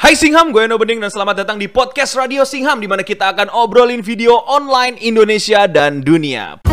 Hai Singham, gue Eno Bening dan selamat datang di podcast Radio Singham di mana kita akan obrolin video online Indonesia dan dunia.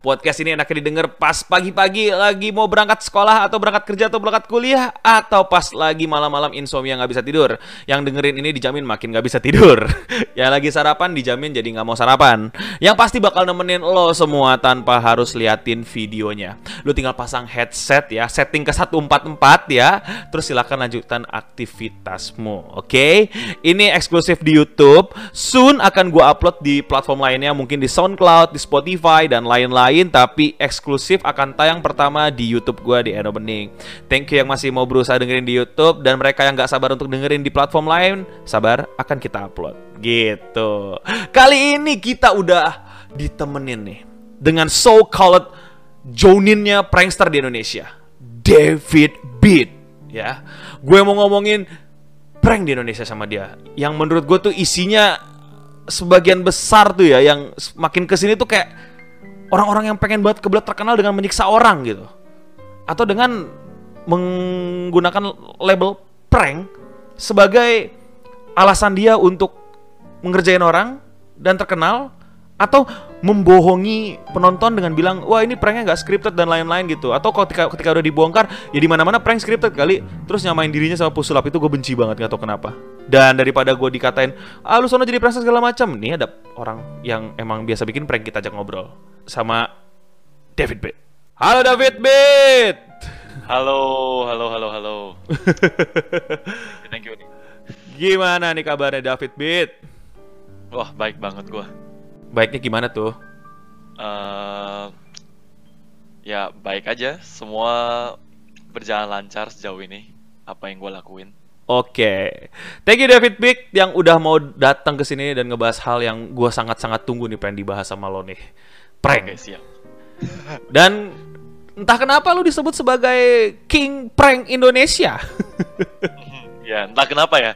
Podcast ini enaknya didengar pas pagi-pagi lagi mau berangkat sekolah atau berangkat kerja atau berangkat kuliah atau pas lagi malam-malam insomnia nggak bisa tidur. Yang dengerin ini dijamin makin nggak bisa tidur. Yang lagi sarapan dijamin jadi nggak mau sarapan. Yang pasti bakal nemenin lo semua tanpa harus liatin videonya. Lo tinggal pasang headset ya, setting ke 144 ya. Terus silakan lanjutkan aktivitasmu. Oke? Ini eksklusif di YouTube. Soon akan gue upload di platform lainnya, mungkin di SoundCloud, di Spotify dan lain-lain lain tapi eksklusif akan tayang pertama di YouTube gue di Eno Bening. Thank you yang masih mau berusaha dengerin di YouTube dan mereka yang nggak sabar untuk dengerin di platform lain, sabar akan kita upload. Gitu. Kali ini kita udah ditemenin nih dengan so-called Joninnya prankster di Indonesia, David Beat. Ya, gue mau ngomongin prank di Indonesia sama dia. Yang menurut gue tuh isinya sebagian besar tuh ya, yang makin ke sini tuh kayak orang-orang yang pengen buat kebelat terkenal dengan menyiksa orang gitu. Atau dengan menggunakan label prank sebagai alasan dia untuk mengerjain orang dan terkenal atau membohongi penonton dengan bilang wah ini pranknya nggak scripted dan lain-lain gitu atau ketika ketika udah dibongkar ya di mana-mana prank scripted kali terus nyamain dirinya sama pusulap itu gue benci banget nggak tahu kenapa dan daripada gue dikatain ah lu sono jadi prankster segala macam nih ada orang yang emang biasa bikin prank kita ajak ngobrol sama David Beat. Halo David Beat. Halo, halo, halo, halo. Thank you nih. Gimana nih kabarnya David Beat? Wah, baik banget gua. Baiknya gimana tuh? Uh, ya baik aja. Semua berjalan lancar sejauh ini. Apa yang gue lakuin. Oke, okay. thank you David Big yang udah mau datang ke sini dan ngebahas hal yang gue sangat-sangat tunggu nih pengen dibahas sama lo nih prank. Oke, siap. Dan entah kenapa lu disebut sebagai King Prank Indonesia. ya, entah kenapa ya.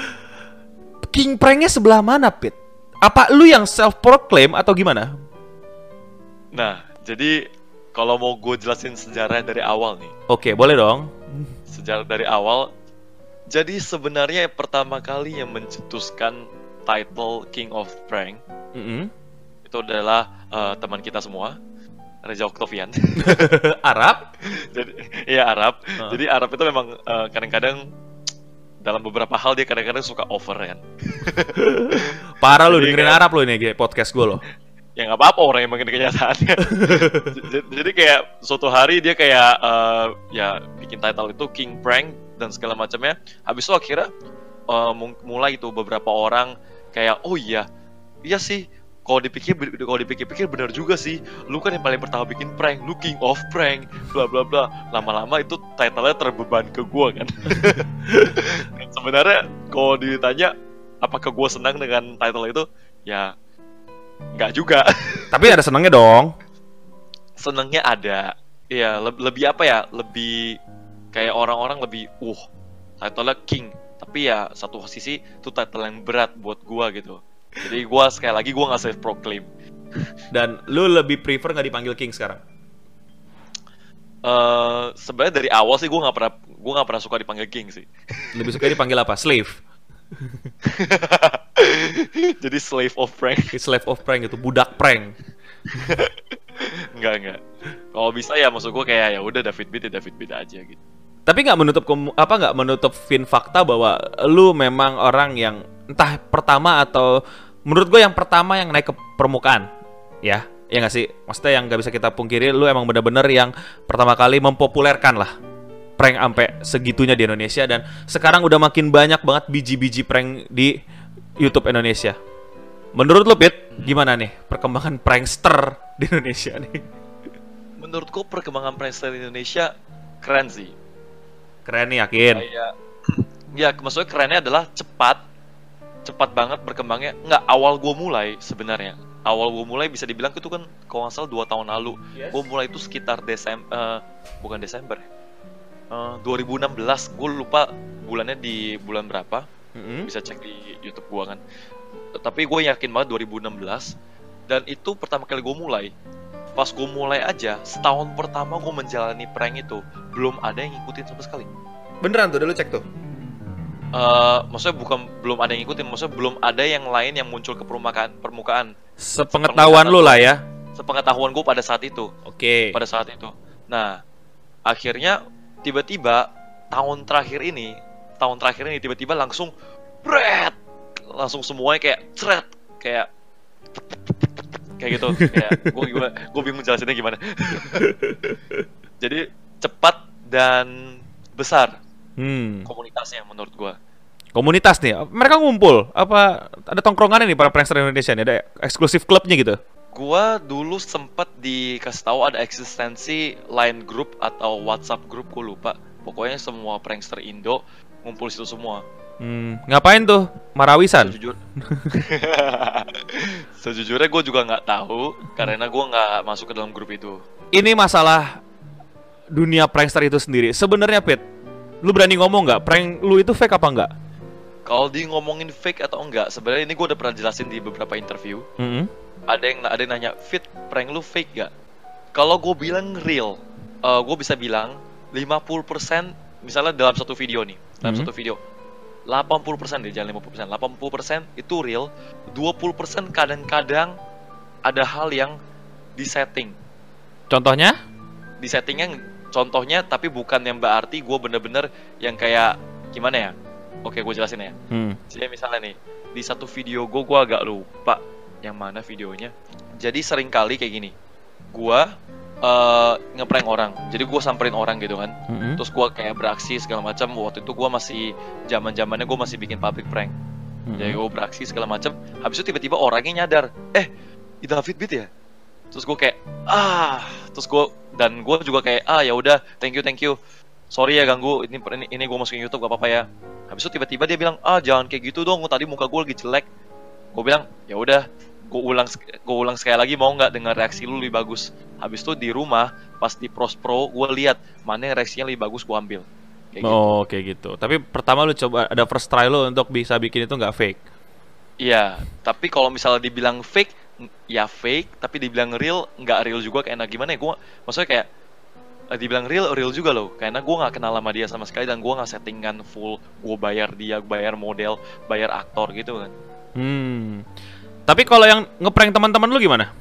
King Pranknya sebelah mana, Pit? Apa lu yang self proclaim atau gimana? Nah, jadi kalau mau gue jelasin sejarah dari awal nih. Oke, boleh dong. Sejarah dari awal. Jadi sebenarnya pertama kali yang mencetuskan title King of Prank mm -hmm itu adalah uh, teman kita semua Reza Oktavian Arab jadi iya Arab uh. jadi Arab itu memang kadang eh, kadang-kadang dalam beberapa hal dia kadang-kadang suka over kan? Parah lu dengerin kayak, Arab lu ini podcast gue loh ya nggak apa-apa orang yang mengenai kenyataannya. Jadi kayak suatu hari dia kayak uh, ya bikin title itu King Prank dan segala macamnya. Habis itu akhirnya uh, mulai itu beberapa orang kayak oh iya iya sih kalau dipikir kalau dipikir-pikir benar juga sih. Lu kan yang paling pertama bikin prank lu king of prank bla bla bla. Lama-lama itu title-nya terbeban ke gue kan? Sebenarnya kalau ditanya apakah gue senang dengan title itu? Ya nggak juga. Tapi ada senangnya dong. Senangnya ada. Ya le lebih apa ya? Lebih kayak orang-orang lebih uh title-nya king. Tapi ya satu sisi itu title yang berat buat gua gitu jadi gue sekali lagi gue nggak self proclaim. Dan lu lebih prefer nggak dipanggil King sekarang? Uh, sebenarnya dari awal sih gue nggak pernah gue nggak pernah suka dipanggil King sih. Lebih suka dipanggil apa? Slave. Jadi slave of prank. Slave of prank itu budak prank. enggak enggak. Kalau bisa ya maksud gue kayak ya udah David Beat ya David Beat aja gitu. Tapi nggak menutup apa nggak menutup fin fakta bahwa lu memang orang yang entah pertama atau menurut gue yang pertama yang naik ke permukaan. Ya ya nggak sih? Maksudnya yang nggak bisa kita pungkiri lu emang bener-bener yang pertama kali mempopulerkan lah prank sampai segitunya di Indonesia dan sekarang udah makin banyak banget biji-biji prank di YouTube Indonesia. Menurut lu Pit gimana nih perkembangan prankster di Indonesia nih? Menurutku perkembangan prankster di Indonesia keren sih. Keren nih yakin? Ya, ya maksudnya kerennya adalah cepat cepat banget berkembangnya nggak awal gue mulai sebenarnya awal gue mulai bisa dibilang itu kan kalau nggak salah dua tahun lalu yes. gue mulai itu sekitar Desember uh, bukan Desember uh, 2016 gue lupa bulannya di bulan berapa mm -hmm. bisa cek di YouTube gua kan. Tapi gue yakin banget 2016 dan itu pertama kali gue mulai. Pas gue mulai aja, setahun pertama gue menjalani prank itu belum ada yang ngikutin sama sekali. Beneran tuh, udah lu cek tuh. Eh, maksudnya bukan belum ada yang ngikutin, maksudnya belum ada yang lain yang muncul ke permukaan permukaan. Sepengetahuan lu lah ya. Sepengetahuan gue pada saat itu. Oke. pada saat itu. Nah, akhirnya tiba-tiba tahun terakhir ini, tahun terakhir ini tiba-tiba langsung bret, langsung semuanya kayak cret, kayak kayak gitu. kayak gue gue gue bingung jelasinnya gimana. Jadi cepat dan besar Hmm. komunitasnya menurut gue. Komunitas nih, mereka ngumpul apa ada tongkrongannya nih para prankster Indonesia nih, ada eksklusif klubnya gitu. Gua dulu sempet dikasih tahu ada eksistensi line group atau WhatsApp group, gue lupa. Pokoknya semua prankster Indo ngumpul situ semua. Hmm, ngapain tuh? Marawisan. Sejujur, sejujurnya gue juga nggak tahu karena gue nggak masuk ke dalam grup itu. Ini masalah dunia prankster itu sendiri. Sebenarnya Pit, lu berani ngomong nggak? Prank lu itu fake apa enggak? Kalau di ngomongin fake atau enggak, sebenarnya ini gue udah pernah jelasin di beberapa interview. Hmm. Ada yang ada yang nanya, fit prank lu fake gak? Kalau gue bilang real, gue bisa bilang 50% misalnya dalam satu video nih, dalam Mhm. satu video 80% deh, jangan 50%. 80% itu real, 20% kadang-kadang ada hal yang disetting. Contohnya? Di settingnya contohnya tapi bukan yang berarti gue bener-bener yang kayak gimana ya? Oke, gue jelasin ya. Hmm. Jadi misalnya nih, di satu video gue, gue agak lupa yang mana videonya. Jadi sering kali kayak gini, gue eh ngeprank orang. Jadi gue samperin orang gitu kan. Hmm. Terus gue kayak beraksi segala macam. Waktu itu gue masih zaman zamannya gue masih bikin public prank. Hmm. Jadi gue beraksi segala macam. Habis itu tiba-tiba orangnya nyadar, eh, itu David Beat ya? Terus gue kayak, ah, terus gue dan gue juga kayak, ah ya udah, thank you thank you. Sorry ya ganggu, ini ini, ini gue masukin YouTube gak apa-apa ya. Habis itu tiba-tiba dia bilang, ah jangan kayak gitu dong, tadi muka gue lagi jelek. Gue bilang, ya udah, gue ulang gue ulang sekali lagi mau nggak dengan reaksi lu lebih bagus. Habis itu di rumah pas di pros pro gue lihat mana yang reaksinya lebih bagus gue ambil. Kayak gitu. Oh, kayak gitu. Tapi pertama lu coba ada first try lu untuk bisa bikin itu nggak fake. Iya, tapi kalau misalnya dibilang fake, ya fake, tapi dibilang real, nggak real juga kayak nah gimana ya? Gue maksudnya kayak eh, dibilang real, real juga loh. Karena gue nggak kenal sama dia sama sekali dan gue nggak settingan full. Gue bayar dia, bayar model, bayar aktor gitu kan. Hmm. Tapi kalau yang ngeprank teman-teman lu gimana?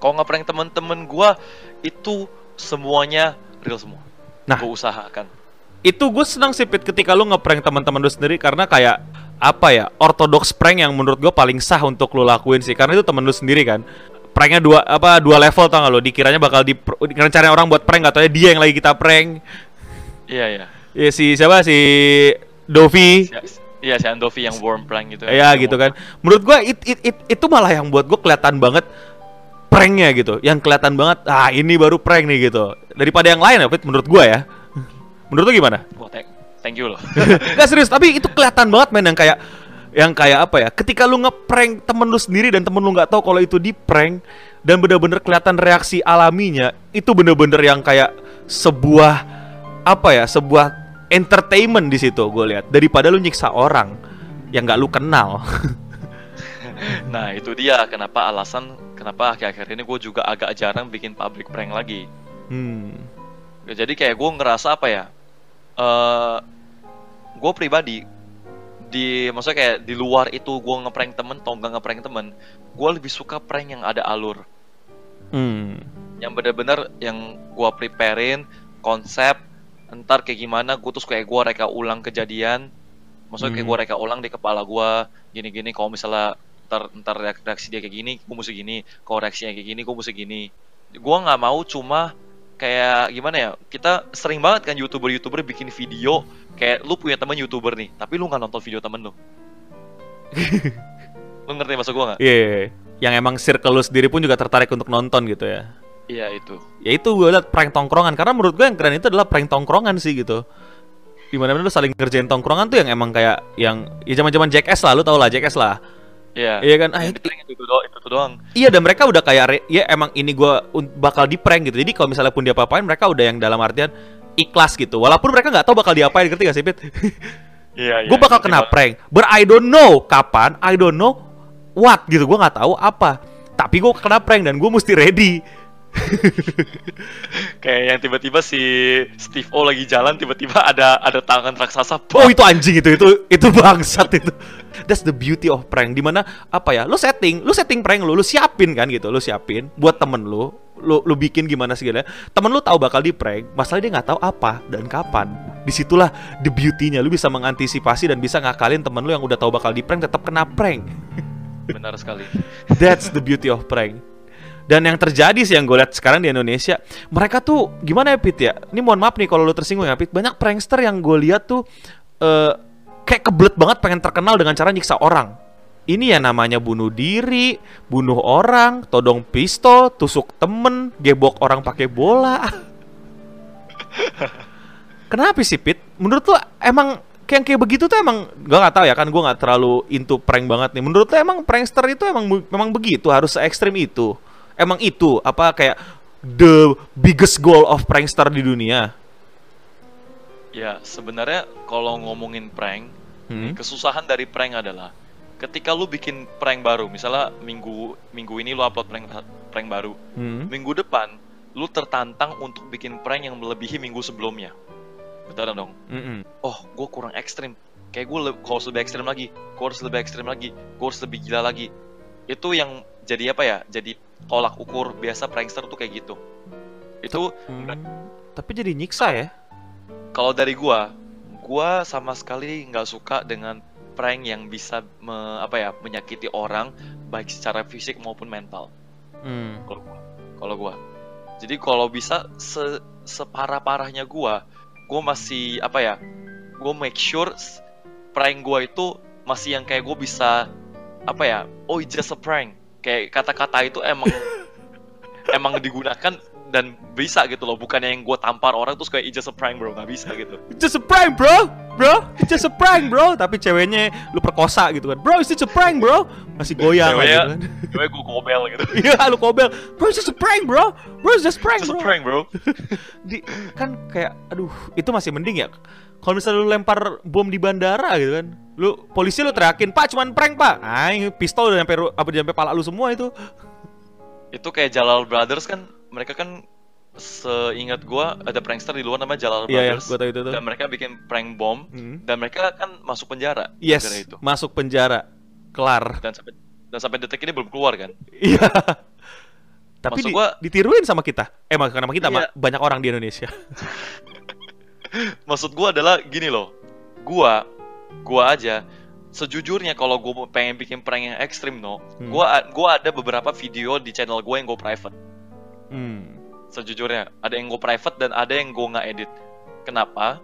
Kalau ngeprank temen-temen gue itu semuanya real semua. Nah. gue usahakan. Itu gue senang sih Pit ketika lu ngeprank teman-teman lu sendiri karena kayak apa ya ortodoks prank yang menurut gue paling sah untuk lu lakuin sih. Karena itu temen lu sendiri kan. Pranknya dua apa dua level tau gak lo dikiranya bakal di rencana orang buat prank gak tau dia yang lagi kita prank. Iya iya. ya si siapa? Si Dovi. Iya si Andovi yang worm prank gitu. ya. Gitu kan. Menurut gua it, it, it- itu malah yang buat gua kelihatan banget pranknya gitu. Yang kelihatan banget ah ini baru prank nih gitu. Daripada yang lain ya menurut gua ya. Menurut lu gimana? Wah, thank, you loh. Gak serius tapi itu kelihatan banget men yang kayak yang kayak apa ya ketika lu ngeprank temen lu sendiri dan temen lu nggak tahu kalau itu di prank dan bener-bener kelihatan reaksi alaminya itu bener-bener yang kayak sebuah apa ya sebuah entertainment di situ gue lihat daripada lu nyiksa orang yang nggak lu kenal Nah itu dia kenapa alasan kenapa akhir-akhir ini gue juga agak jarang bikin public prank lagi. hmm. Jadi kayak gue ngerasa apa ya? Eh gue pribadi di maksudnya kayak di luar itu gue ngeprank temen atau nggak ngeprank temen, gue lebih suka prank yang ada alur, Hmm. yang bener-bener yang gue preparein konsep, ntar kayak gimana, gue terus kayak gue reka ulang kejadian, maksudnya kayak Hmm. gue reka ulang di kepala gue, gini-gini kalau misalnya ntar ntar reak- reaksi dia kayak gini, gue mesti gini, kalau reaksinya kayak gini, gue mesti gini. Gue nggak mau cuma kayak gimana ya, kita sering banget kan youtuber-youtuber bikin video kayak lu punya teman youtuber nih, tapi lu nggak nonton video temen lu. lu ngerti maksud gue nggak? Iya, iya, iya. yang emang circle lu sendiri pun juga tertarik untuk nonton gitu ya Iya itu. ya itu gue liat prank tongkrongan karena menurut gue yang keren itu adalah prank tongkrongan sih gitu di mana mana lu saling ngerjain tongkrongan tuh yang emang kayak yang ya zaman zaman Jackass lah lu tau lah Jackass lah Iya. iya kan ah, dibilang itu, itu doang, itu doang. iya dan mereka udah kayak ya emang ini gue bakal di prank gitu jadi kalau misalnya pun dia apa-apain mereka udah yang dalam artian ikhlas gitu walaupun mereka nggak tahu bakal diapain ngerti gak sih Pit? Iya, gue iya, bakal itu kena prank. But I don't know kapan, I don't know what gitu. Gue nggak tahu apa. Tapi gue kena prank dan gue mesti ready. Kayak yang tiba-tiba si Steve O lagi jalan tiba-tiba ada ada tangan raksasa. Oh itu anjing itu itu itu bangsat itu. That's the beauty of prank. Di mana apa ya? Lu setting, lu setting prank lu, lu siapin kan gitu, lu siapin buat temen lu, lu lu bikin gimana segala. Temen lu tahu bakal di prank, masalah dia nggak tahu apa dan kapan. Di situlah the beauty-nya. Lu bisa mengantisipasi dan bisa ngakalin temen lu yang udah tahu bakal di prank tetap kena prank. Benar sekali. That's the beauty of prank. Dan yang terjadi sih yang gue lihat sekarang di Indonesia, mereka tuh gimana ya Pit ya? Ini mohon maaf nih kalau lu tersinggung ya Pit. Banyak prankster yang gue lihat tuh eh, kayak kebelet banget pengen terkenal dengan cara nyiksa orang. Ini ya namanya bunuh diri, bunuh orang, todong pistol, tusuk temen, gebok orang pakai bola. Kenapa sih Pit? Menurut lu emang kayak kayak begitu tuh emang gue nggak tahu ya kan gue nggak terlalu into prank banget nih. Menurut lu emang prankster itu emang memang begitu harus se ekstrim itu? Emang itu apa kayak the biggest goal of prankster di dunia? Ya, sebenarnya kalau ngomongin prank, Hmm? kesusahan dari prank adalah ketika lu bikin prank baru, misalnya minggu minggu ini lu upload prank prank baru, Hmm? minggu depan lu tertantang untuk bikin prank yang melebihi minggu sebelumnya. Betul dong? Mm-mm. Oh, gue kurang ekstrim. Kayak gue harus lebih ekstrim lagi. Gue harus lebih ekstrim lagi. Gue harus lebih gila lagi. Itu yang jadi apa ya? Jadi tolak ukur biasa prankster tuh kayak gitu. Itu Hmm. Tapi jadi nyiksa ya? kalau dari gua, gua sama sekali nggak suka dengan prank yang bisa me- apa ya menyakiti orang baik secara fisik maupun mental. Hmm. Kalau gua, kalau gua. Jadi kalau bisa se separah parahnya gua, gua masih apa ya? Gua make sure prank gua itu masih yang kayak gua bisa apa ya? Oh, it's just a prank. Kayak kata-kata itu emang emang digunakan dan bisa gitu loh bukannya yang gue tampar orang terus kayak just a prank bro nggak bisa gitu It's just a prank, bro. Bro, it's just a prank, bro. Tapi ceweknya lu perkosa gitu kan. Bro, it's just a prank, bro. Masih goyang lah gitu Ceweknya- kan. gue gue gobel gitu Iya, lu kobel. Bro, it's just a prank, bro. Bro, it's just a prank, just a bro. prank bro Di, kan kayak aduh, itu masih mending ya. Kalau misalnya lu lempar bom di bandara gitu kan. Lu polisi lu teriakin, "Pak, cuman prank, Pak." Ah, ini pistol udah nyampe apa nyampe pala lu semua itu. itu kayak Jalal Brothers kan mereka kan seingat gue ada prankster di luar namanya Jalal Iya, ya, Brothers gua tahu itu tuh. dan mereka bikin prank bom Hmm. dan mereka kan masuk penjara Yes, itu masuk penjara. Kelar. dan sampai dan sampai detik ini belum keluar kan Iya. Tapi Maksud di- gua- ditiruin sama kita. Eh, bukan sama kita, Iya. banyak orang di Indonesia. maksud gue adalah gini loh. Gua gua aja sejujurnya kalau gue pengen bikin prank yang ekstrim no Hmm. gua gua ada beberapa video di channel gue yang gue private. Hmm. sejujurnya ada yang gue private dan ada yang gue nggak edit. Kenapa?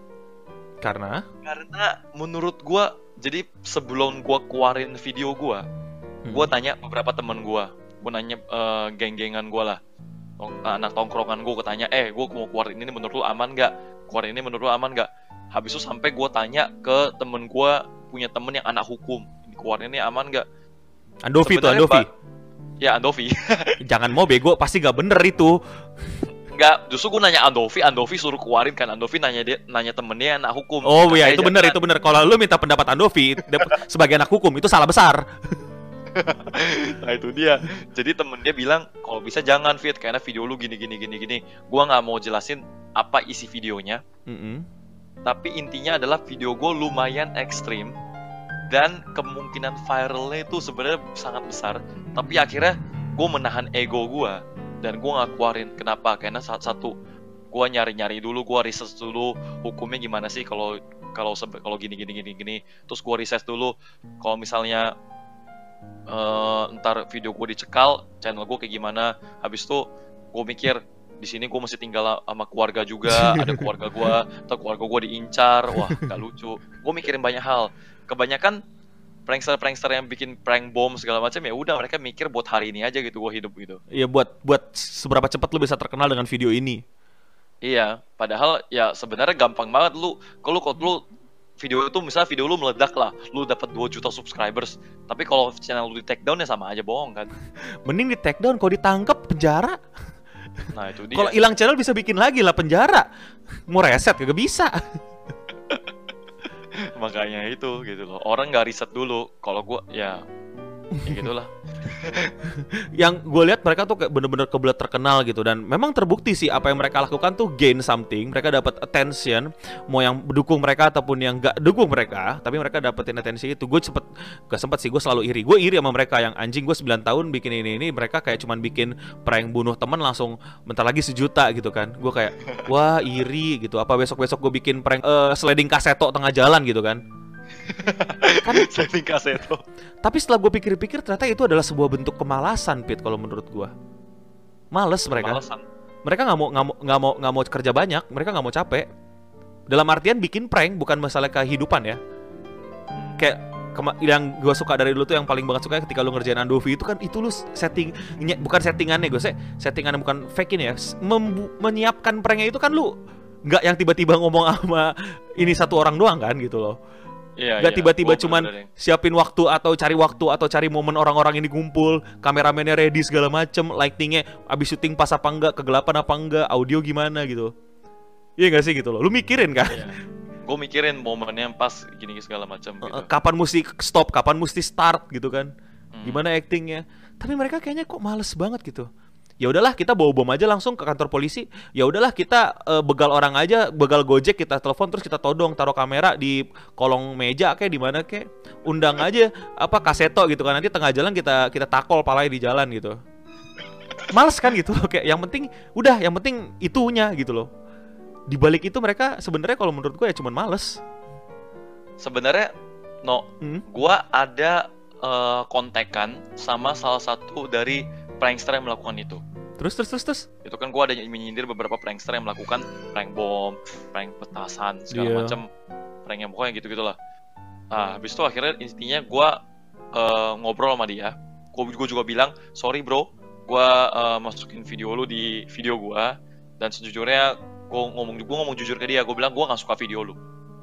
Karena? Karena menurut gue jadi sebelum gue keluarin video gue hmm. gue tanya beberapa temen gue gue nanya eh, geng-gengan gue lah. Anak tongkrongan gue gue tanya eh gue mau keluarin ini menurut lu aman nggak keluarin ini menurut lu aman nggak habis itu sampai gue tanya ke temen gue punya temen yang anak hukum keluarin ini aman nggak Andovi tuh, Andovi. Ya Andovi Jangan mau bego, pasti gak bener itu. Nggak, justru gue nanya Andovi, Andovi suruh keluarin kan. Andovi nanya dia, nanya temennya anak hukum. Oh iya, itu bener, itu bener. Kalau lu minta pendapat Andovi sebagai anak hukum, itu salah besar. Nah itu dia. Jadi temen dia bilang kalau bisa jangan fit karena video lu gini gini gini gini. Gua nggak mau jelasin apa isi videonya. Mm-mm. Tapi intinya adalah video gue lumayan ekstrim dan kemungkinan viralnya itu sebenarnya sangat besar. Tapi akhirnya gue menahan ego gue dan gue nggak keluarin. Kenapa? Karena saat satu gue nyari-nyari dulu, gue research dulu hukumnya gimana sih kalau kalau kalau gini gini gini gini. Terus gue research dulu kalau misalnya eh, ntar video gue dicekal, channel gue kayak gimana. Habis itu gue mikir di sini gue mesti tinggal sama keluarga juga, ada keluarga gue, atau keluarga gue diincar, wah gak lucu. Gue mikirin banyak hal. Kebanyakan prankster-prankster yang bikin prank bom segala macam ya udah mereka mikir buat hari ini aja gitu gue hidup gitu. Iya buat buat seberapa cepat lu bisa terkenal dengan video ini. Iya, padahal ya sebenarnya gampang banget lu kalau kalau lu video itu misalnya video lu meledak lah, lu dapat 2 juta subscribers. Tapi kalau channel lu di take down ya sama aja bohong kan. Mending di take down, kalau ditangkap penjara. Nah, itu dia. Kalau hilang channel bisa bikin lagi lah penjara. Mau reset kagak bisa. makanya itu gitu loh orang nggak riset dulu kalau gua ya ya gitulah. Yang gue lihat mereka tuh kayak bener-bener kebelet terkenal gitu. Dan memang terbukti sih apa yang mereka lakukan tuh gain something. Mereka dapat attention. Mau yang dukung mereka ataupun yang gak dukung mereka tapi mereka dapetin atensi itu. Gue sempet gak sempet sih gue selalu iri. Gue iri sama mereka yang anjing gue 9 tahun bikin ini ini. Mereka kayak cuman bikin prank bunuh temen langsung bentar lagi sejuta gitu kan. Gue kayak wah iri gitu. Apa besok besok gue bikin prank uh, sliding kaseto tengah jalan gitu kan kan setting kaseto tapi setelah gue pikir-pikir ternyata itu adalah sebuah bentuk kemalasan Pit kalau menurut gue males mereka. Kemalasan. mereka nggak mau nggak mau nggak mau nggak mau kerja banyak mereka nggak mau capek. Dalam artian bikin prank bukan masalah kehidupan ya. Kayak kema- yang gue suka dari dulu tuh yang paling banget suka ketika lu ngerjain Andovi itu kan itu lu setting bukan settingannya gue settingannya bukan fake ini ya membu- menyiapkan pranknya itu kan lu nggak yang tiba-tiba ngomong sama ini satu orang doang kan gitu loh Iya, Gak iya. tiba-tiba Gua cuman yang- siapin waktu atau cari waktu atau cari momen orang-orang ini kumpul, kameramennya ready segala macem, lightingnya abis syuting pas apa enggak, kegelapan apa enggak, audio gimana gitu. Iya gak sih gitu loh. Lu mikirin kan? Iya. Gue mikirin momennya yang pas gini segala macam gitu. Kapan mesti stop, kapan mesti start gitu kan? Hmm. Gimana actingnya? Tapi mereka kayaknya kok males banget gitu. Ya udahlah kita bawa bom aja langsung ke kantor polisi. Ya udahlah kita eh, begal orang aja, begal Gojek kita telepon terus kita todong taruh kamera di kolong meja kayak di mana kayak undang aja apa kaseto gitu kan nanti tengah jalan kita kita takol palanya di jalan gitu. Males kan gitu loh kayak yang penting udah yang penting itunya gitu loh. Di balik itu mereka sebenarnya kalau menurut gue ya cuman males. Sebenarnya no, Hmm. gua ada eh, kontekan sama salah satu dari prankster yang melakukan itu. Terus terus terus terus. Itu kan gua ada menyindir beberapa prankster yang melakukan prank bom, prank petasan segala Iya. macam, prank yang pokoknya gitu gitulah. Ah, habis itu akhirnya intinya gua eh, ngobrol sama dia. Gua, gua juga bilang sorry bro, gua eh, masukin video lu di video gua dan sejujurnya gua ngomong gua ngomong jujur ke dia, gua bilang gua nggak suka video lu.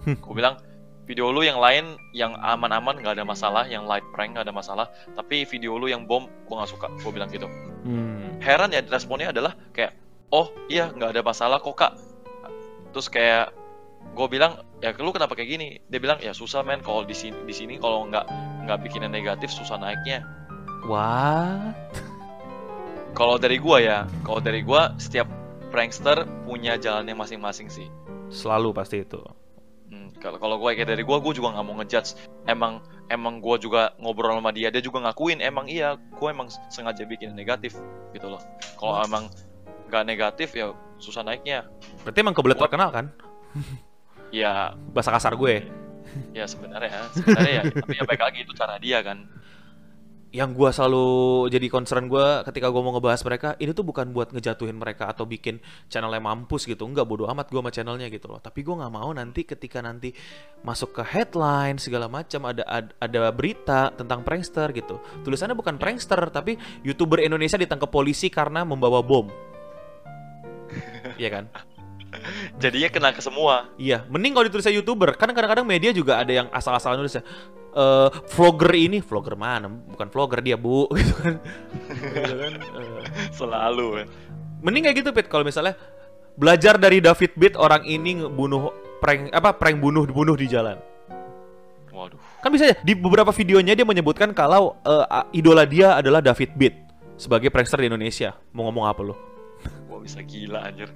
Gua bilang video lu yang lain yang aman-aman nggak ada masalah, yang light prank nggak ada masalah, tapi video lu yang bom gua nggak suka. Gua bilang gitu Hmm. heran ya responnya adalah kayak oh iya nggak ada masalah kok kak terus kayak gue bilang ya lu kenapa kayak gini dia bilang ya susah men kalau di sini di sini kalau nggak nggak bikin yang negatif susah naiknya What? kalau dari gua ya kalau dari gua setiap prankster punya jalannya masing-masing sih Selalu pasti itu. Kalau kalau gue kayak dari gue, gue juga nggak mau ngejudge. Emang emang gue juga ngobrol sama dia, dia juga ngakuin emang iya, gue emang sengaja bikin negatif gitu loh. Kalau emang nggak negatif ya susah naiknya. Berarti emang kebelet Gua- terkenal kan? Ya Bahasa kasar gue. ya sebenarnya sebenarnya ya tapi ya baik lagi itu cara dia kan. Yang gue selalu jadi concern gue ketika gue mau ngebahas mereka, ini tuh bukan buat ngejatuhin mereka atau bikin channelnya mampus gitu. Enggak bodo amat gue sama channelnya gitu loh. Tapi gue nggak mau nanti ketika nanti masuk ke headline segala macam ada, ada ada berita tentang prankster gitu. Tulisannya bukan prankster tapi youtuber Indonesia ditangkap polisi karena membawa bom. Iya kan? Jadinya kena ke semua. Iya, mending kalau ditulisnya youtuber. Kan kadang-kadang media juga ada yang asal-asalan nulis Eh, vlogger ini, vlogger mana? Bukan vlogger dia bu, gitu kan? Gitu kan? Eh, Selalu kan. Mending kayak gitu Pit. Kalau misalnya belajar dari David Beat orang ini ngebunuh prank apa prank bunuh bunuh di jalan. Waduh. Kan bisa ya di beberapa videonya dia menyebutkan kalau a- idola dia adalah David Beat sebagai prankster di Indonesia. Mau ngomong apa lu? Gua bisa gila anjir.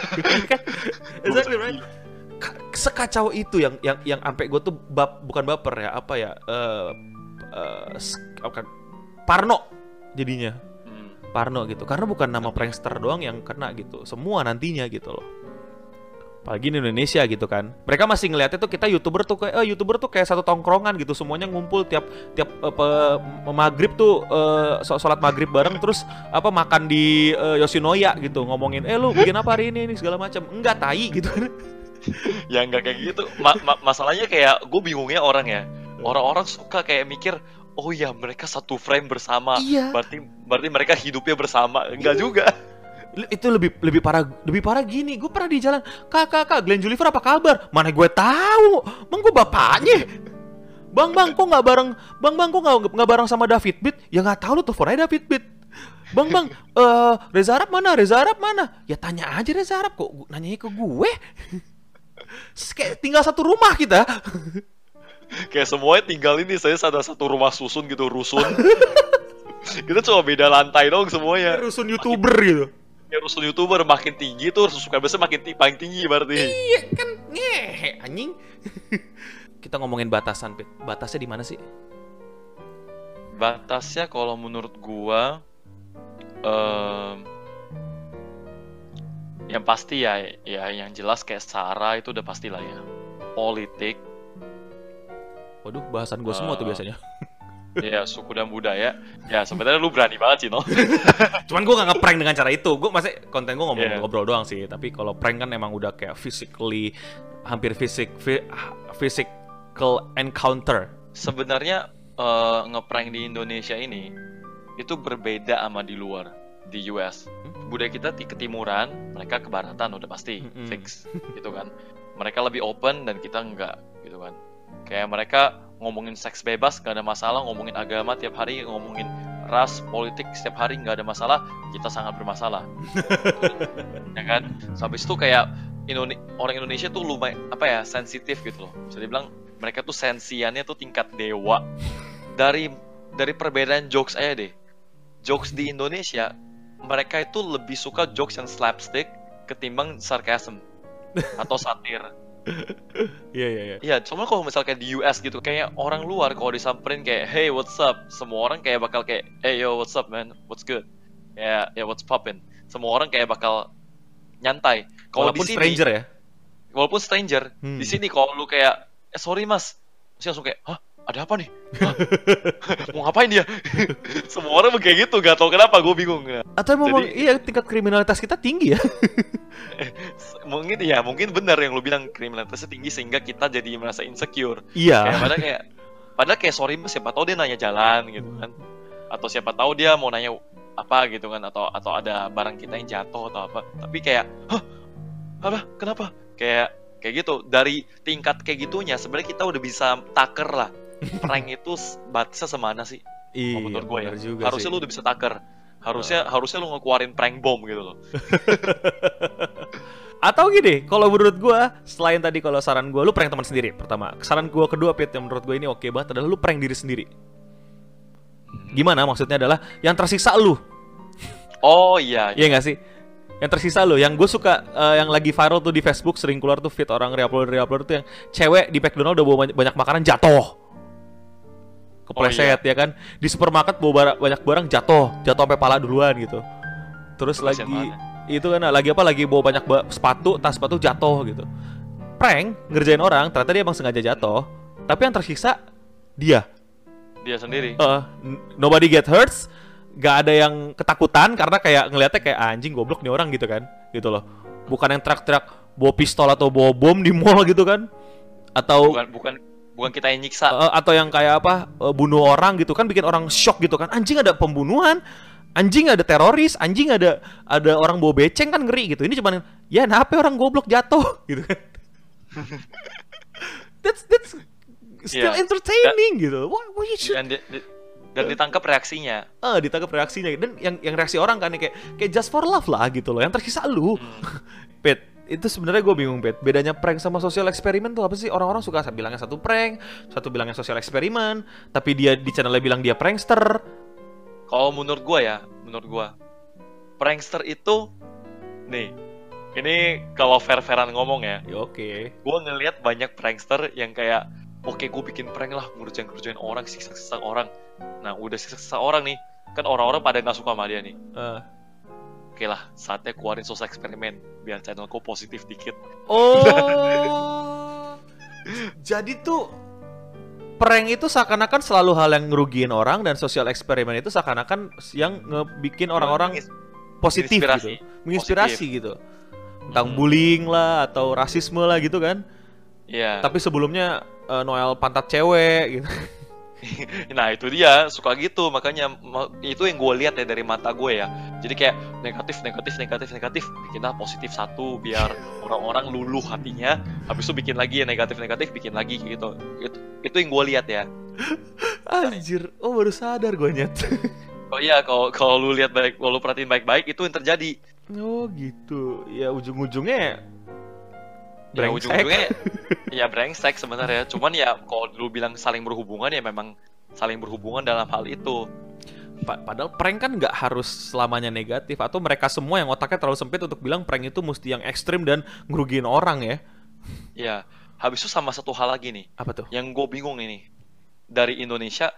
kan exactly right sekacau itu yang yang yang sampai gue tuh bab bukan baper ya apa ya s- apa, Parno jadinya. Hmm. Parno gitu karena bukan nama prankster doang yang kena gitu semua nantinya gitu loh. Apalagi di Indonesia gitu kan. Mereka masih ngeliatnya tuh kita youtuber tuh kayak eh, youtuber tuh kayak satu tongkrongan gitu semuanya ngumpul tiap tiap eh, pe- maghrib tuh eh, so- sholat maghrib bareng terus apa makan di eh, Yoshinoya gitu ngomongin eh lu bikin apa hari ini? Ini segala macam. Enggak tai gitu ya nggak kayak gitu. Ma- ma- masalahnya kayak gue bingungnya orang ya. Orang-orang suka kayak mikir, oh ya mereka satu frame bersama. iya Berarti berarti mereka hidupnya bersama. Enggak juga. Itu lebih lebih parah lebih parah gini gue pernah di jalan kak kak kak Glenn Juliver apa kabar mana gue tahu bang gue bapaknya bang bang kok nggak bareng bang bang kok nggak nggak bareng sama David Beat ya nggak tahu lu telepon aja David Beat bang bang eh Reza Arab mana Reza Arab mana ya tanya aja Reza Arab kok nanyanya ke gue kayak tinggal satu rumah kita. Kayak semuanya tinggal ini saya ada satu rumah susun gitu rusun. Kita cuma beda lantai dong semuanya. Rusun youtuber gitu. Ya rusun youtuber makin tinggi tuh subscribersnya makin tinggi, paling tinggi berarti. Iya kan ngehe anjing. Kita ngomongin batasan Pit. batasnya di mana sih? Batasnya kalau menurut gua em, yang pasti ya ya yang jelas kayak Sarah itu udah pasti lah ya. Politik. Waduh bahasan gue semua tuh Eh, biasanya. ya suku dan budaya. Ya sebenarnya lu berani banget sih no cuman gue gak ngeprank dengan cara itu. Gue masih konten gue ngomong Iya. ngobrol doang sih. Tapi kalau prank kan emang udah kayak physically hampir fisik fi- physical encounter. Sebenarnya eh, ngeprank di Indonesia ini itu berbeda sama di luar di US budaya kita di ketimuran mereka ke baratan udah pasti Mm-mm. fix gitu kan. Mereka lebih open dan kita enggak gitu kan. Kayak mereka ngomongin seks bebas gak ada masalah ngomongin agama tiap hari ngomongin ras politik setiap hari nggak ada masalah kita sangat bermasalah. Ya kan? Sampai itu kayak Indone- orang Indonesia tuh lumayan apa ya sensitif gitu loh. Bisa dibilang mereka tuh sensiannya tuh tingkat dewa. Dari dari perbedaan jokes aja deh. Jokes di Indonesia mereka itu lebih suka jokes yang slapstick ketimbang sarcasm atau satir. Iya iya iya. Iya, cuma kalau misalnya kayak di US gitu, kayak orang luar kalau disamperin kayak, hey what's up, semua orang kayak bakal kayak, hey yo what's up man, what's good, ya ya what's poppin, semua orang kayak bakal nyantai. Kalau di walaupun sini, stranger ya? Walaupun stranger, Hmm. di sini kalau lu kayak, eh sorry mas, pasti langsung kayak, hah ada apa nih? Mau ngapain dia? semua orang kayak gitu, gak tau kenapa, gue bingung. atau memang Jadi- iya tingkat kriminalitas kita tinggi ya? Mungkin ya, mungkin benar yang lu bilang kriminalitasnya tinggi sehingga kita jadi merasa insecure. kayak iya padahal kayak padahal kayak sorry mas siapa tahu dia nanya jalan gitu kan. Atau siapa tahu dia mau nanya apa gitu kan atau atau ada barang kita yang jatuh atau apa. Tapi kayak hah? Apa? Kenapa? Kayak kayak gitu. Dari tingkat kayak gitunya sebenarnya kita udah bisa taker lah prank itu batasnya semana sih iya menurut gue ya juga harusnya sih. lu udah bisa taker harusnya harusnya lu ngeluarin prank bom gitu loh Atau gini, kalau menurut gua selain tadi kalau saran gua lu prank teman sendiri pertama. Saran gua kedua Pit yang menurut gua ini oke banget adalah lu prank diri sendiri. Gimana maksudnya adalah yang tersiksa lu. oh iya Iya nggak sih? Yang tersisa lu, yang gue suka eh, yang lagi viral tuh di Facebook sering keluar tuh feed orang reupload reupload tuh yang cewek di McDonald udah bawa banyak makanan jatuh. Kepleset ya kan. Di supermarket bawa banyak barang jatuh, jatuh sampai pala duluan gitu. Terus lagi mana? itu kan lagi apa lagi bawa banyak ba- sepatu, tas sepatu jatuh gitu. Prank ngerjain orang, ternyata dia emang sengaja jatuh. Tapi yang tersiksa dia. dia sendiri n- nobody get hurts gak ada yang ketakutan karena kayak ngelihatnya kayak "Ah, anjing goblok nih orang gitu kan gitu loh bukan yang teriak-teriak bawa pistol atau bawa bom di mall gitu kan atau bukan bukan bukan kita yang nyiksa. Eh, atau yang kayak apa eh, bunuh orang gitu kan bikin orang shock gitu kan. Anjing ada pembunuhan anjing ada teroris anjing ada ada orang bawa beceng kan ngeri gitu. Ini cuman ya kenapa orang goblok jatuh? Gitu kan. That's that's still Iya. entertaining gitu. Why, why you should dan di- dan ditangkap reaksinya. Eh ditangkap reaksinya. Dan yang yang reaksi orang kan kayak kayak just for love lah gitu loh. Yang tersisa lu. Pet itu sebenarnya gue bingung Pet bedanya prank sama sosial eksperimen tuh apa sih orang-orang suka bilangnya satu prank satu bilangnya sosial eksperimen tapi dia di channelnya bilang dia prankster Kalau menurut gua ya, menurut gua prankster itu nih, ini kalau fair-fairan ngomong ya, ya oke gua ngelihat banyak prankster yang kayak oke gue bikin prank lah ngerjain ngerjain orang siksa-siksa orang. Nah, udah siksa-siksa orang nih, kan orang-orang pada nggak suka sama dia nih. Eh. Oke lah, saatnya keluarin sosial eksperimen biar channelku positif dikit. oh jadi tuh prank itu seakan-akan selalu hal yang ngerugiin orang dan sosial eksperimen itu seakan-akan yang ngebikin orang-orang Mengis- positif menginspirasi. gitu menginspirasi gitu tentang Hmm. bullying lah atau rasisme lah gitu kan Iya. tapi sebelumnya eh, Noel pantat cewek gitu Nah itu dia suka gitu makanya ma- itu yang gue lihat ya dari mata gue ya. Jadi kayak negatif negatif negatif negatif bikinlah positif satu biar orang-orang luluh hatinya. Habis itu bikin lagi yang negatif negatif bikin lagi gitu. Itu, itu yang gue lihat ya. anjir oh baru sadar gue nyet Oh iya kalau kalau lu lihat baik, kalau lu perhatiin baik-baik itu yang terjadi. oh gitu ya ujung-ujungnya ya Brengsek. ujung-ujungnya ya brengsek sebenarnya cuman ya kalau lu bilang saling berhubungan ya memang saling berhubungan dalam hal itu Pa- padahal prank kan nggak harus selamanya negatif atau mereka semua yang otaknya terlalu sempit untuk bilang prank itu mesti yang ekstrim dan ngerugiin orang ya. ya habis itu sama satu hal lagi nih Apa tuh? yang gue bingung ini dari Indonesia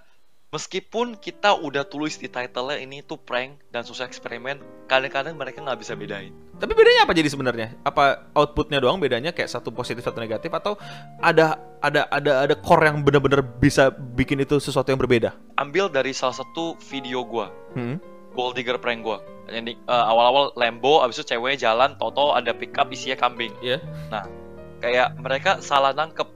meskipun kita udah tulis di title-nya ini tuh prank dan sosial eksperimen kadang-kadang mereka nggak bisa bedain Tapi bedanya apa jadi sebenarnya? Apa outputnya doang bedanya kayak satu positif satu negatif atau ada ada ada ada core yang benar-benar bisa bikin itu sesuatu yang berbeda? ambil dari salah satu video gue Hmm? gold digger prank gue yang di- eh, awal-awal Lambo abis itu ceweknya jalan toto ada pickup isinya kambing Iya. kayak mereka salah nangkep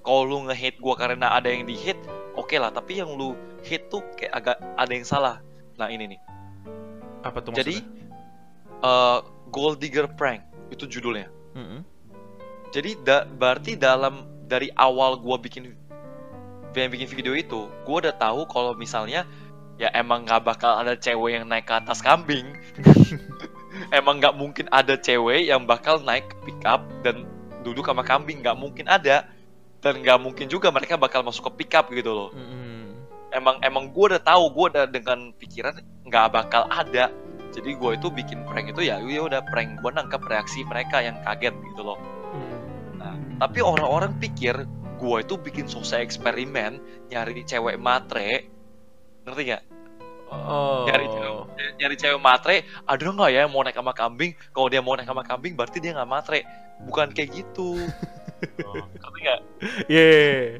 kalau lu nge-hate gue karena ada yang di-hate oke lah tapi yang lu hate tuh kayak agak ada yang salah. Nah ini nih. Apa tuh jadi eh, gold digger prank itu judulnya. Mm-mm. jadi da- berarti dalam dari awal gua bikin yang bikin video itu gua udah tahu kalau misalnya ya emang nggak bakal ada cewek yang naik ke atas kambing. Emang nggak mungkin ada cewek yang bakal naik pickup dan duduk sama kambing nggak mungkin ada dan nggak mungkin juga mereka bakal masuk ke pickup gitu loh. Mm-mm. emang emang gue udah tahu gue udah dengan pikiran nggak bakal ada. Jadi gue itu bikin prank itu ya ya udah prank gue nangkap reaksi mereka yang kaget gitu loh. Nah tapi orang-orang pikir gue itu bikin sosial eksperimen nyari cewek matre. Ngerti nggak? Oh. nyari cewek nyari cewek matre ada nggak ya yang mau naik sama kambing? Kalau dia mau naik sama kambing berarti dia nggak matre. Bukan kayak gitu Oh, ngerti nggak Yeah.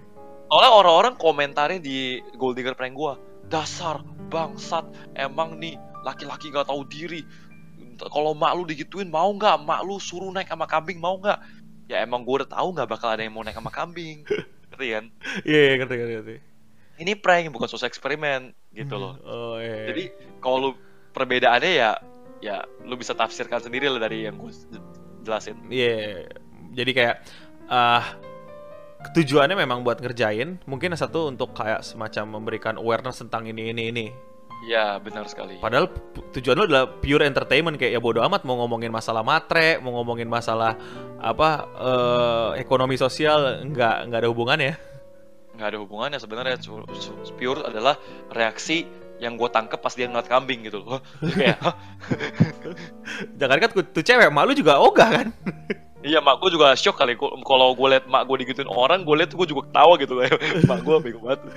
Soalnya orang-orang komentarnya di Gold Digger prank gua Dasar, bangsat, emang nih laki-laki gak tahu diri Kalau mak lu digituin mau nggak? Mak lu suruh naik sama kambing mau nggak? Ya emang gua udah tahu nggak bakal ada yang mau naik sama kambing Ngerti kan? Iya, ngerti ngerti ngerti. Ini prank bukan sosial eksperimen gitu loh Oh, iya. Jadi kalau lu perbedaannya ya Ya lu bisa tafsirkan sendiri lah dari yang gue jelasin Iya. Jadi kayak ah tujuannya memang buat ngerjain, mungkin satu untuk kayak semacam memberikan awareness tentang ini ini ini. Ya benar sekali Padahal tujuan lo adalah pure entertainment kayak ya bodo amat mau ngomongin masalah matre, mau ngomongin masalah apa eh, ekonomi sosial nggak nggak ada hubungannya. nggak ada hubungannya sebenarnya pure adalah reaksi yang gue tangkep pas dia ngeliat kambing gitu loh kayak "Hah? Jangan kan tuh cewek, malu juga ogah kan? iya mak gue juga shock kali kalau gue liat mak gue digituin orang gue liat gue juga ketawa gitu loh. Mak gue bego banget.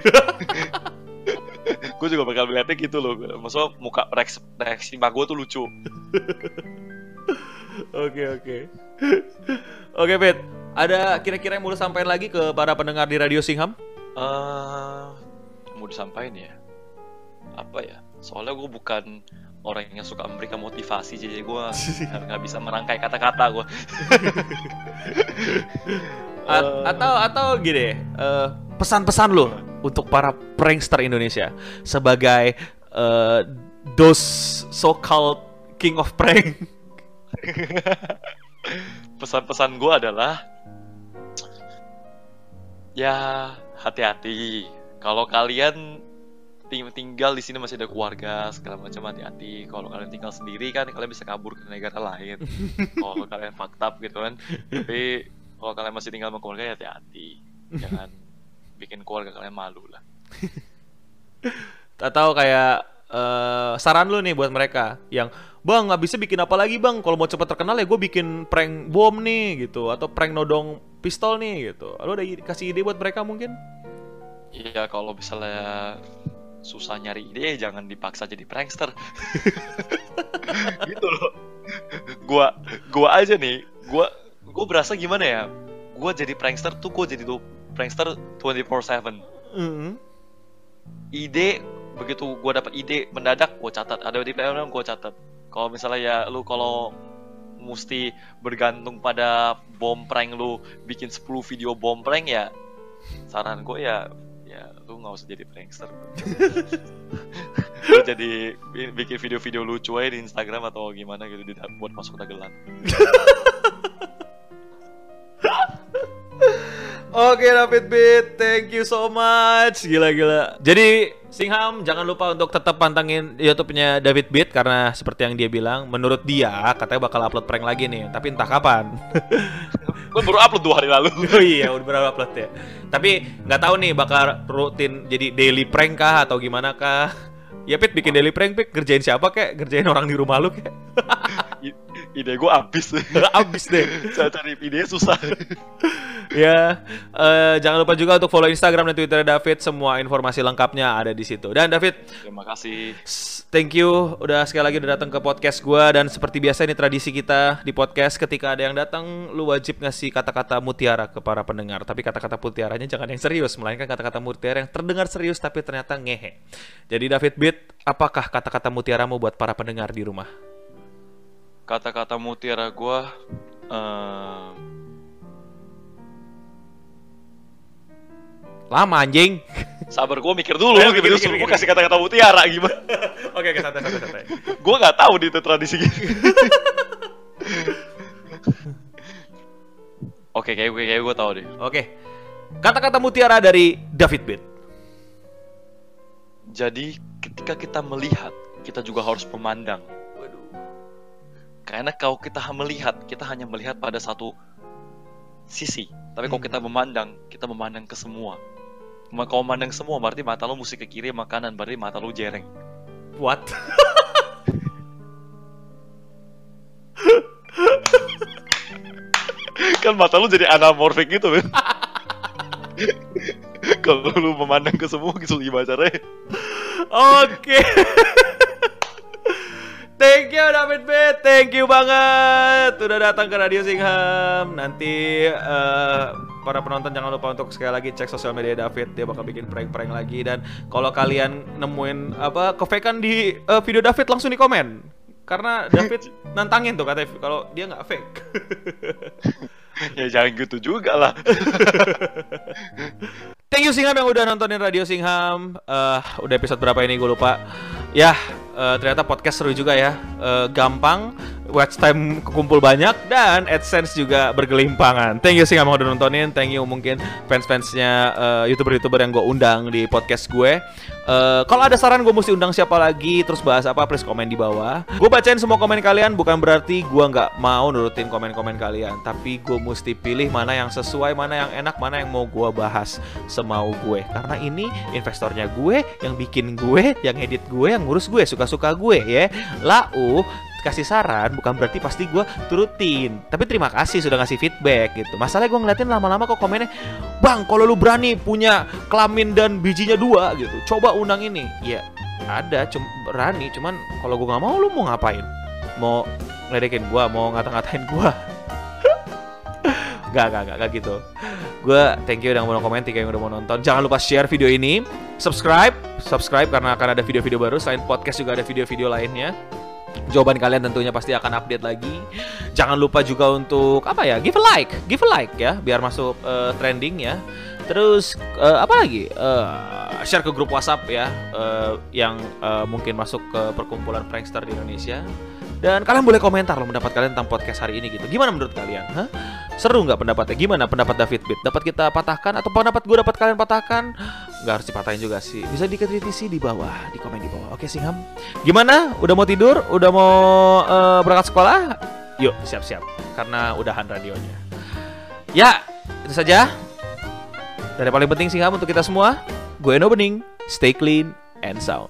Gue juga bakal melihatnya gitu loh. Maksudnya muka reaksi, reaksi mak gue tuh lucu. Oke oke. Oke Pit, ada kira-kira yang mau lu sampaikan lagi ke para pendengar di Radio Singham? Eh, mau disampaikan ya? Apa ya? Soalnya gue bukan orang yang suka memberikan motivasi jadi gue nggak bisa merangkai kata-kata gue A- atau atau gini, eh, pesan-pesan lo untuk para prankster Indonesia sebagai eh, those so-called king of prank. pesan-pesan gue adalah ya hati-hati. Kalau kalian ting- tinggal di sini masih ada keluarga segala macam hati-hati. Kalau kalian tinggal sendiri kan kalian bisa kabur ke negara lain. Kalau kalian fucked up gitu kan. Tapi kalau kalian masih tinggal sama keluarga ya hati-hati. Jangan bikin keluarga kalian malu lah. Atau kayak eh, saran lu nih buat mereka yang Bang nggak bisa bikin apa lagi bang. Kalau mau cepet terkenal ya gue bikin prank bom nih gitu. Atau prank nodong pistol nih gitu. Lu ada kasih ide buat mereka mungkin? iya kalau misalnya susah nyari ide jangan dipaksa jadi prankster. Gitu loh. Gua gua aja nih gua gua berasa gimana ya gua jadi prankster tuh gua jadi tuh prankster 24/7 Mhm. ide begitu gua dapat ide mendadak gua catat. Ada di plan gua catat. Kalau misalnya ya lu kalau mesti bergantung pada bom prank lu bikin 10 video bom prank ya saran gue ya ya lu nggak usah jadi prankster lu jadi bi- bikin video-video lucu aja di Instagram atau gimana gitu buat masuk dagelan Oke David Beat, thank you so much. Gila gila. Jadi Singham jangan lupa untuk tetap pantengin YouTube-nya David Beat karena seperti yang dia bilang, menurut dia katanya bakal upload prank lagi nih, tapi entah kapan. Gue baru upload dua hari lalu. Oh iya, udah berapa upload ya. Tapi nggak tahu nih bakal rutin jadi daily prank kah atau gimana kah? Ya Pit bikin daily prank Pit kerjain siapa kek? Kerjain orang di rumah lu kek? Ide gue abis. Abis deh. Saya cari ide susah. ya, eh, jangan lupa juga untuk follow Instagram dan Twitter David. Semua informasi lengkapnya ada di situ. Dan David, Terima kasih. Thank you udah sekali lagi udah datang ke podcast gua dan seperti biasa ini tradisi kita di podcast ketika ada yang datang lu wajib ngasih kata-kata mutiara ke para pendengar. Tapi kata-kata mutiaranya jangan yang serius, melainkan kata-kata mutiara yang terdengar serius tapi ternyata ngehe. Jadi David Beat, apakah kata-kata mutiaramu buat para pendengar di rumah? Kata-kata mutiara gue. eh Lama anjing. Sabar gue mikir dulu Ayo, gitu. mikir, gue kasih kata-kata mutiara gimana? Oke, oke, santai, santai, santai. gue nggak tahu di itu tradisi gitu. Oke, kayak gue kayak gue tahu deh. Oke. Kata-kata mutiara dari David Beat. Jadi ketika kita melihat, kita juga harus memandang. Karena kalau kita melihat, kita hanya melihat pada satu sisi. Tapi kalau Hmm. kita memandang, kita memandang ke semua. Ma- Kalau memandang semua, berarti mata lu mesti ke kiri sama kanan, berarti mata lu jereng. What? kan mata lu jadi anamorfik gitu, men. kalau lu memandang ke semua, gitu gimana caranya? Oke. Thank you David B, thank you banget udah datang ke Radio Singham. Nanti eh, para penonton jangan lupa untuk sekali lagi cek sosial media David, dia bakal bikin prank-prank lagi dan kalau kalian nemuin apa kefakean di eh, video David langsung di komen. Karena David nantangin tuh katanya kalau dia nggak fake. ya jangan gitu juga lah. Thank you Singham yang udah nontonin Radio Singham. Eh, udah episode berapa ini gue lupa. Ya, eh, ternyata podcast seru juga ya. Eh, gampang, watch time kekumpul banyak dan AdSense juga bergelimpangan. Thank you Singham yang udah nontonin. Thank you mungkin fans-fansnya eh, youtuber-youtuber yang gue undang di podcast gue. Eh, kalau ada saran gue mesti undang siapa lagi, terus bahas apa, please komen di bawah. Gue bacain semua komen kalian, bukan berarti gue nggak mau nurutin komen-komen kalian, tapi gue mesti pilih mana yang sesuai, mana yang enak, mana yang mau gue bahas semau gue. Karena ini investornya gue, yang bikin gue, yang edit gue, yang ngurus gue, suka-suka gue ya. Lau kasih saran bukan berarti pasti gue turutin. Tapi terima kasih sudah ngasih feedback gitu. Masalahnya gue ngeliatin lama-lama kok komennya bang kalau lu berani punya kelamin dan bijinya dua gitu. Coba undang ini. Ya ada cum berani cuman kalau gue nggak mau lu mau ngapain? Mau ngeledekin gue mau ngata-ngatain gue Gak, gak, gak, gak gitu. Gue thank you udah mau komen, thank you yang udah mau nonton. Jangan lupa share video ini Subscribe, subscribe karena akan ada video-video baru. Selain podcast juga ada video-video lainnya Jawaban kalian tentunya pasti akan update lagi. Jangan lupa juga untuk apa ya? Give a like, give a like ya, biar masuk eh, trending ya. Terus eh, apa lagi? Eh, share ke grup WhatsApp ya, eh, yang eh, mungkin masuk ke perkumpulan prankster di Indonesia. Dan kalian boleh komentar loh pendapat kalian tentang podcast hari ini gitu. Gimana menurut kalian? Hah? Seru nggak pendapatnya? Gimana pendapat David Beat? Dapat kita patahkan atau pendapat gue dapat kalian patahkan? Nggak harus dipatahin juga sih. Bisa dikritisi di bawah, di komen di bawah. Oke Singham. Gimana? Udah mau tidur? Udah mau eh, berangkat sekolah? Yuk, siap-siap. Karena udahan radionya. Ya, itu saja. Dan yang paling penting Singham untuk kita semua, gue Eno Bening, stay clean and sound.